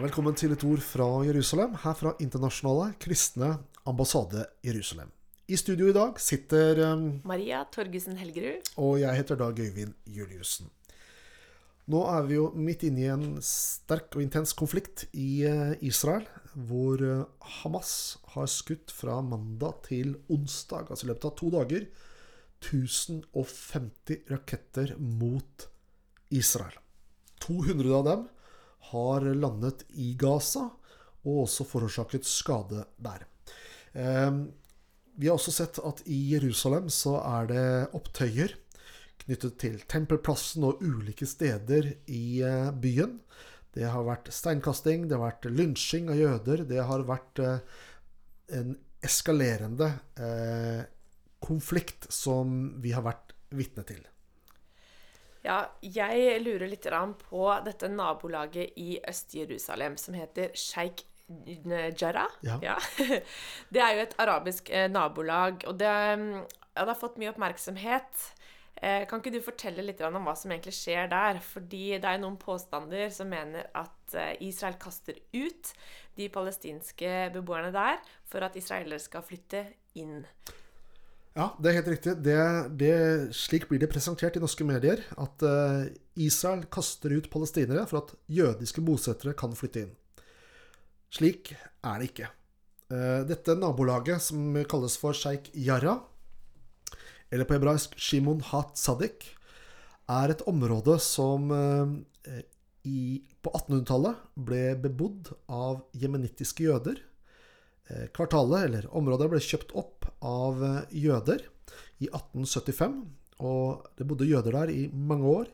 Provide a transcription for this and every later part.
velkommen til et ord fra Jerusalem, her fra Internasjonale kristne ambassade Jerusalem. I studio i dag sitter um, Maria Torgussen Helgerud. Og jeg heter Dag Øyvind Juliussen. Nå er vi jo midt inne i en sterk og intens konflikt i uh, Israel, hvor uh, Hamas har skutt fra mandag til onsdag, altså i løpet av to dager, 1050 raketter mot Israel. 200 av dem har landet i Gaza og også forårsaket skade der. Um, vi har også sett at i Jerusalem så er det opptøyer knyttet til Tempelplassen og ulike steder i eh, byen. Det har vært steinkasting, det har vært lynsjing av jøder, det har vært eh, en eskalerende eh, konflikt som vi har vært vitne til. Ja, jeg lurer litt på dette nabolaget i Øst-Jerusalem som heter Sheikh Jarrah. Ja. ja. Det er jo et arabisk eh, nabolag, og det, mm, ja, det, har fått mye oppmerksomhet. Eh, kan ikke du fortelle litt om hva som egentlig skjer der? Fordi det er noen påstander som mener at eh, Israel kaster ut de palestinske beboerne der for at israelere skal flytte inn. Ja, det er helt riktig. Det, det, slik blir det presentert i norske medier. At uh, Israel kaster ut palestinere for at jødiske bosettere kan flytte inn. Slik er det ikke. Eh, dette nabolaget, som kalles for Sheikh Yara, eller på hebraisk Shimon Hat Sadik, er et område som eh, i, på 1800-tallet ble bebodd av jemenittiske jøder. Eh, kvartalet, eller området, ble kjøpt opp av jøder i 1875. Og det bodde jøder der i mange år,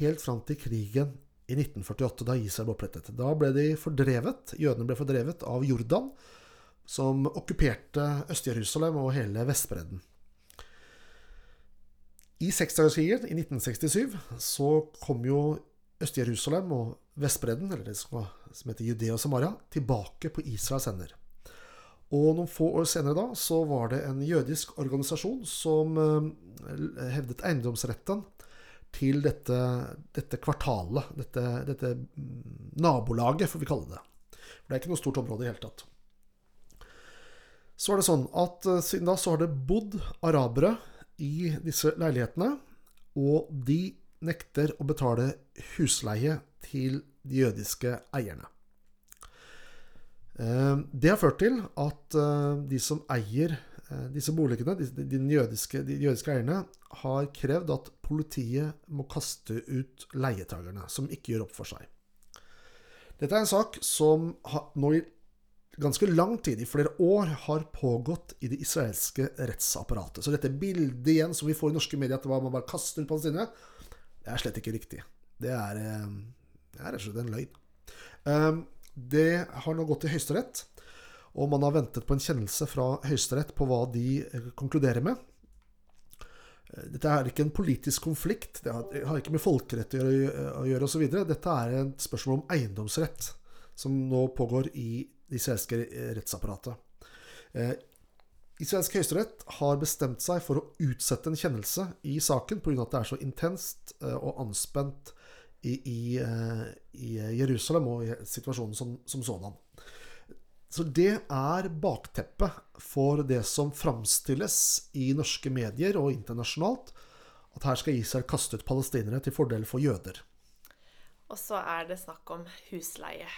helt fram til krigen i 1948, da Israel ble opprettet. Da ble de fordrevet, jødene ble fordrevet av Jordan, som okkuperte Øst-Jerusalem og hele Vestbredden. I seksdagerskrigen i 1967 så kom jo Øst-Jerusalem og Vestbredden, eller det som heter Judea og Samaria, tilbake på Israels hender. Og noen få år senere da så var det en jødisk organisasjon som eh, hevdet eiendomsretten til dette, dette kvartalet, dette, dette, nabolaget, får vi kalle det. For det er ikke noe stort område i det hele tatt. Så er det sånn at eh, siden da så har det bodd arabere i disse leilighetene, og de nekter å betale husleie til de jødiske eierne. Eh, det har ført til at eh, de som eier Eh, disse boligene, de, de, jødiske, de, jødiske, eierne, har krevd at politiet må kaste ut leietagerne som ikke gjør opp for seg. Dette er en sak som nå i ganske lang tid, i flere år, har pågått i det israelske rettsapparatet. Så dette bildet igjen som vi får i norske medier, at man bare kaster ut palestinere, det er slett ikke riktig. Det er, rett og slett en løgn. Eh, det har nå gått til Høyesterett. Og man har ventet på en kjennelse fra Høyesterett på hva de eh, konkluderer med. Eh, dette er ikke en politisk konflikt, det har ikke med folkerett å gjøre osv. Dette er et spørsmål om eiendomsrett, som nå pågår i det israelske rettsapparatet. Eh, israelsk høyesterett har bestemt seg for å utsette en kjennelse i saken pga. at det er så intenst og anspent i, i, i Jerusalem og i situasjonen som, som sådan. Så det er bakteppet for det som framstilles i norske medier og internasjonalt, at her skal Israel kaste ut palestinere til fordel for jøder. Og så er det snakk om husleie.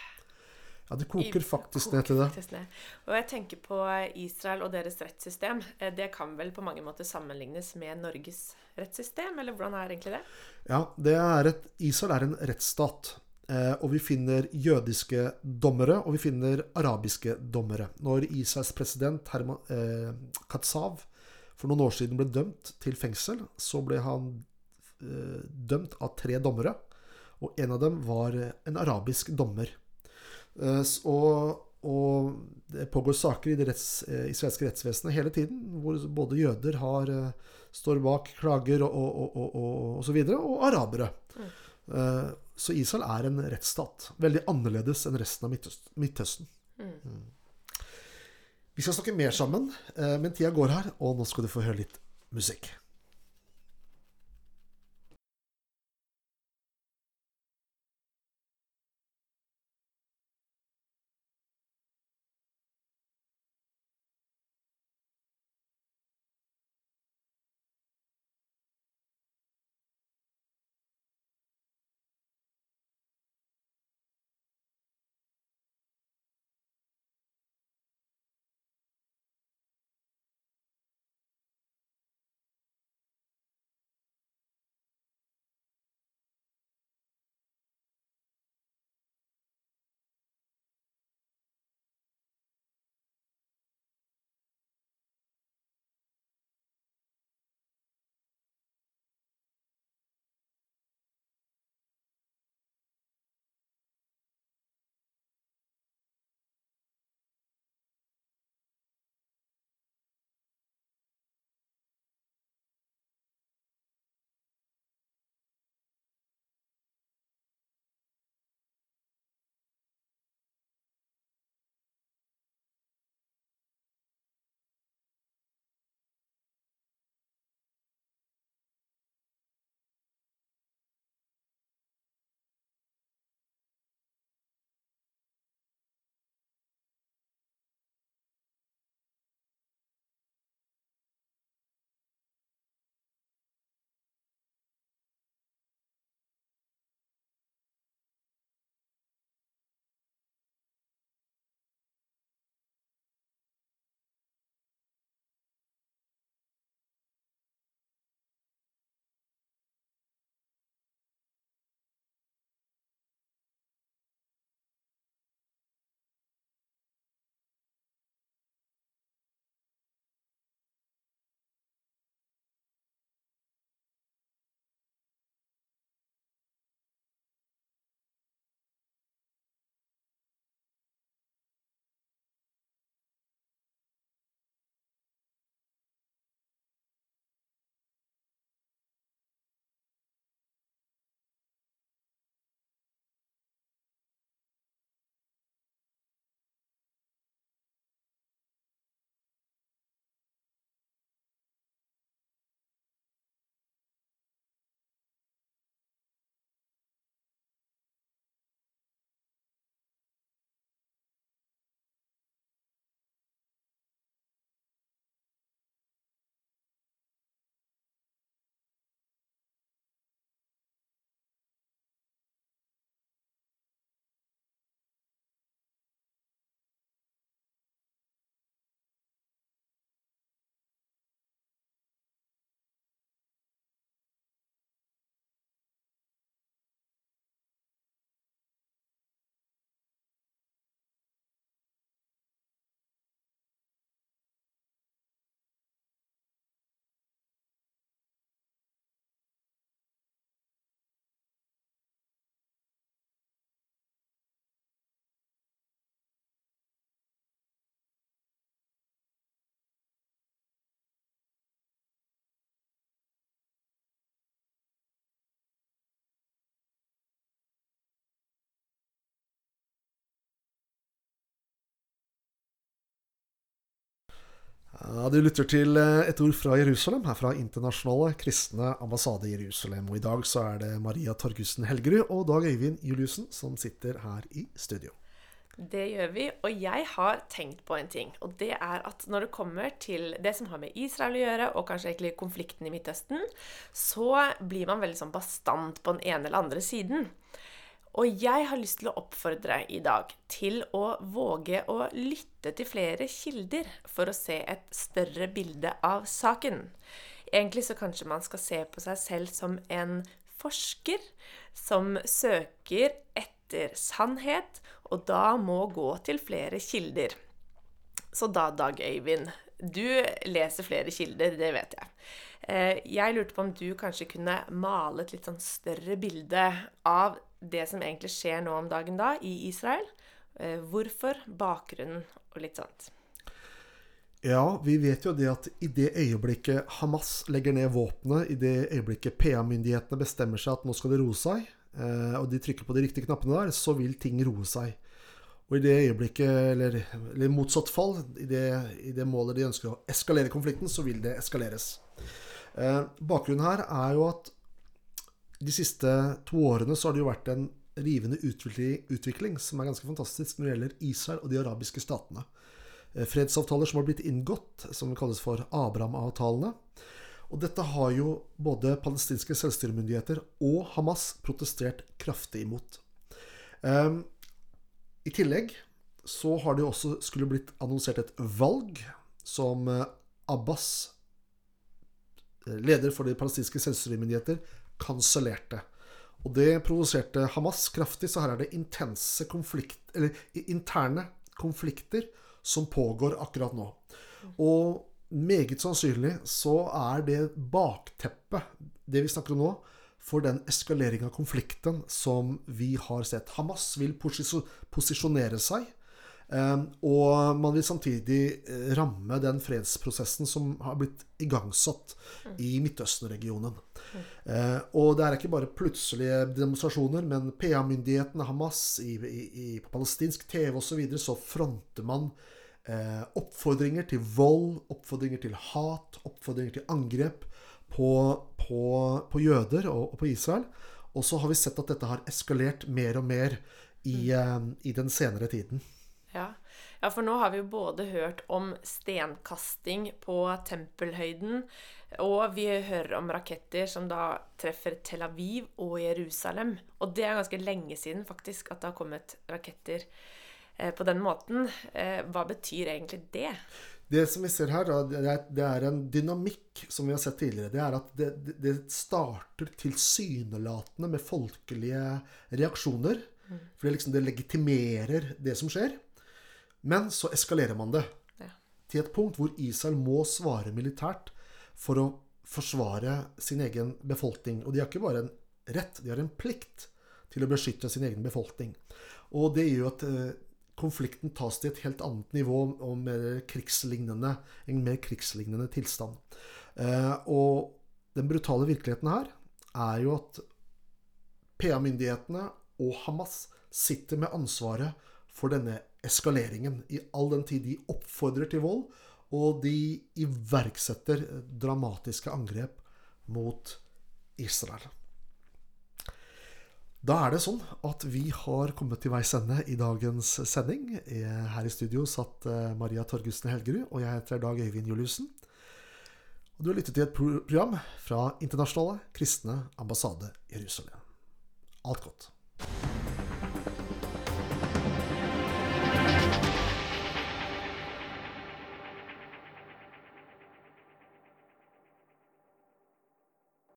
Ja, det koker faktisk ned til det. Og jeg tenker på Israel og deres rettssystem. Eh, det kan vel på mange måter sammenlignes med Norges rettssystem, eller hvordan er egentlig det? Ja, det er et, Israel er en rettsstat. Eh, og vi finner jødiske dommere, og vi finner arabiske dommere. Når Israels president Herman eh, Katsav for noen år siden ble dømt til fengsel, så ble han eh, dømt av tre dommere. Og en av dem var en arabisk dommer. Eh, og, og, det pågår saker i det retts, eh, israelske rettsvesenet hele tiden, hvor både jøder har, eh, står bak klager og, og, og, og, så videre, og arabere. Mm. Så Israel er en rettsstat. Veldig annerledes enn resten av Midtøsten. Mm. mm. Vi skal snakke mer sammen, eh, men tida går her, og nå skal du få høre litt musikk. Ja, Du lytter til eh, et ord fra Jerusalem, her fra Internasjonale kristne ambassade Jerusalem. Og i dag så er det Maria Torgussen Helgerud og Dag Øyvind Juliussen som sitter her i studio. Det gjør vi, og jeg har tenkt på en ting. Og det er at når det kommer til det som har med Israel å gjøre, og kanskje egentlig konflikten i Midtøsten, så blir man veldig sånn bastant på den ene eller andre siden. Og jeg har lyst til å oppfordre i dag til å våge å lytte til flere kilder for å se et større bilde av saken. Egentlig så kanskje man skal se på seg selv som en forsker som søker etter sannhet, og da må gå til flere kilder. Så da, Dag Øyvind, du leser flere kilder, det vet jeg. Eh, jeg lurte på om du kanskje kunne male et litt sånn større bilde av det som egentlig skjer nå om dagen da i Israel. Eh, hvorfor, bakgrunnen og litt sånt. Ja, vi vet jo det at i det øyeblikket Hamas legger ned våpenet, i det øyeblikket PA-myndighetene bestemmer seg at nå skal det roe seg, eh, og de trykker på de riktige knappene der, så vil ting roe seg. Og i det øyeblikket, eller, eller motsatt fall, i det, i det, målet de ønsker å eskalere konflikten, så vil det eskaleres. Eh, bakgrunnen her er jo at de siste to årene så har det jo vært en rivende utvikling, som er ganske fantastisk når det gjelder Israel og de arabiske statene. Eh, fredsavtaler som har blitt inngått, som kalles for Abraham-avtalene. Og dette har jo både palestinske selvstyremyndigheter og Hamas protestert kraftig imot. Um, I tillegg så har det jo også skulle blitt annonsert et valg som Abbas, leder for de palestinske selvstyremyndigheter, kansellerte. Og det provoserte Hamas kraftig, så her er det intense konflikt, eller interne konflikter som pågår akkurat nå. Og meget sannsynlig så er det bakteppet, det vi snakker om nå, for den eskalering av konflikten som vi har sett. Hamas vil posisjonere seg og man vil samtidig eh, ramme den fredsprosessen som har blitt igangsatt i Midtøsten-regionen. Eh, og det er ikke bare plutselige demonstrasjoner, men PA-myndighetene, Hamas, i, i, på palestinsk TV osv., så, videre, så fronter man eh, oppfordringer til vold, oppfordringer til hat, oppfordringer til angrep på, på, på jøder og, og, på Israel. Og så har vi sett at dette har eskalert mer og mer i, mm. i den senere tiden. Ja. ja. for nå har vi jo både hørt om stenkasting på tempelhøyden, og vi hører om raketter som da treffer Tel Aviv og Jerusalem. Og det er ganske lenge siden faktisk at det har kommet raketter eh, på den måten. Eh, hva betyr egentlig det? Det som vi ser her, det er en dynamikk som vi har sett tidligere. Det er at det, det starter tilsynelatende med folkelige reaksjoner. Mm. For det, liksom, det legitimerer det som skjer. Men så eskalerer man det ja. til et punkt hvor Israel må svare militært for å forsvare sin egen befolkning. Og de har ikke bare en rett, de har en plikt til å beskytte sin egen befolkning. Og det gjør at eh, konflikten tas til et helt annet nivå og mer krigslignende, en mer krigslignende tilstand. Eh, og den brutale virkeligheten her er jo at PA-myndighetene og Hamas sitter med ansvaret for denne eskaleringen, i all den tid de oppfordrer til vold, og de iverksetter dramatiske angrep mot Israel. Da er det sånn at vi har kommet til veis ende i dagens sending. Her i studio satt eh, Maria Torgussen Helgerud, og jeg heter Dag Øyvind Juliussen. Og du har lyttet til et program fra Internasjonale kristne ambassade Jerusalem. Alt godt.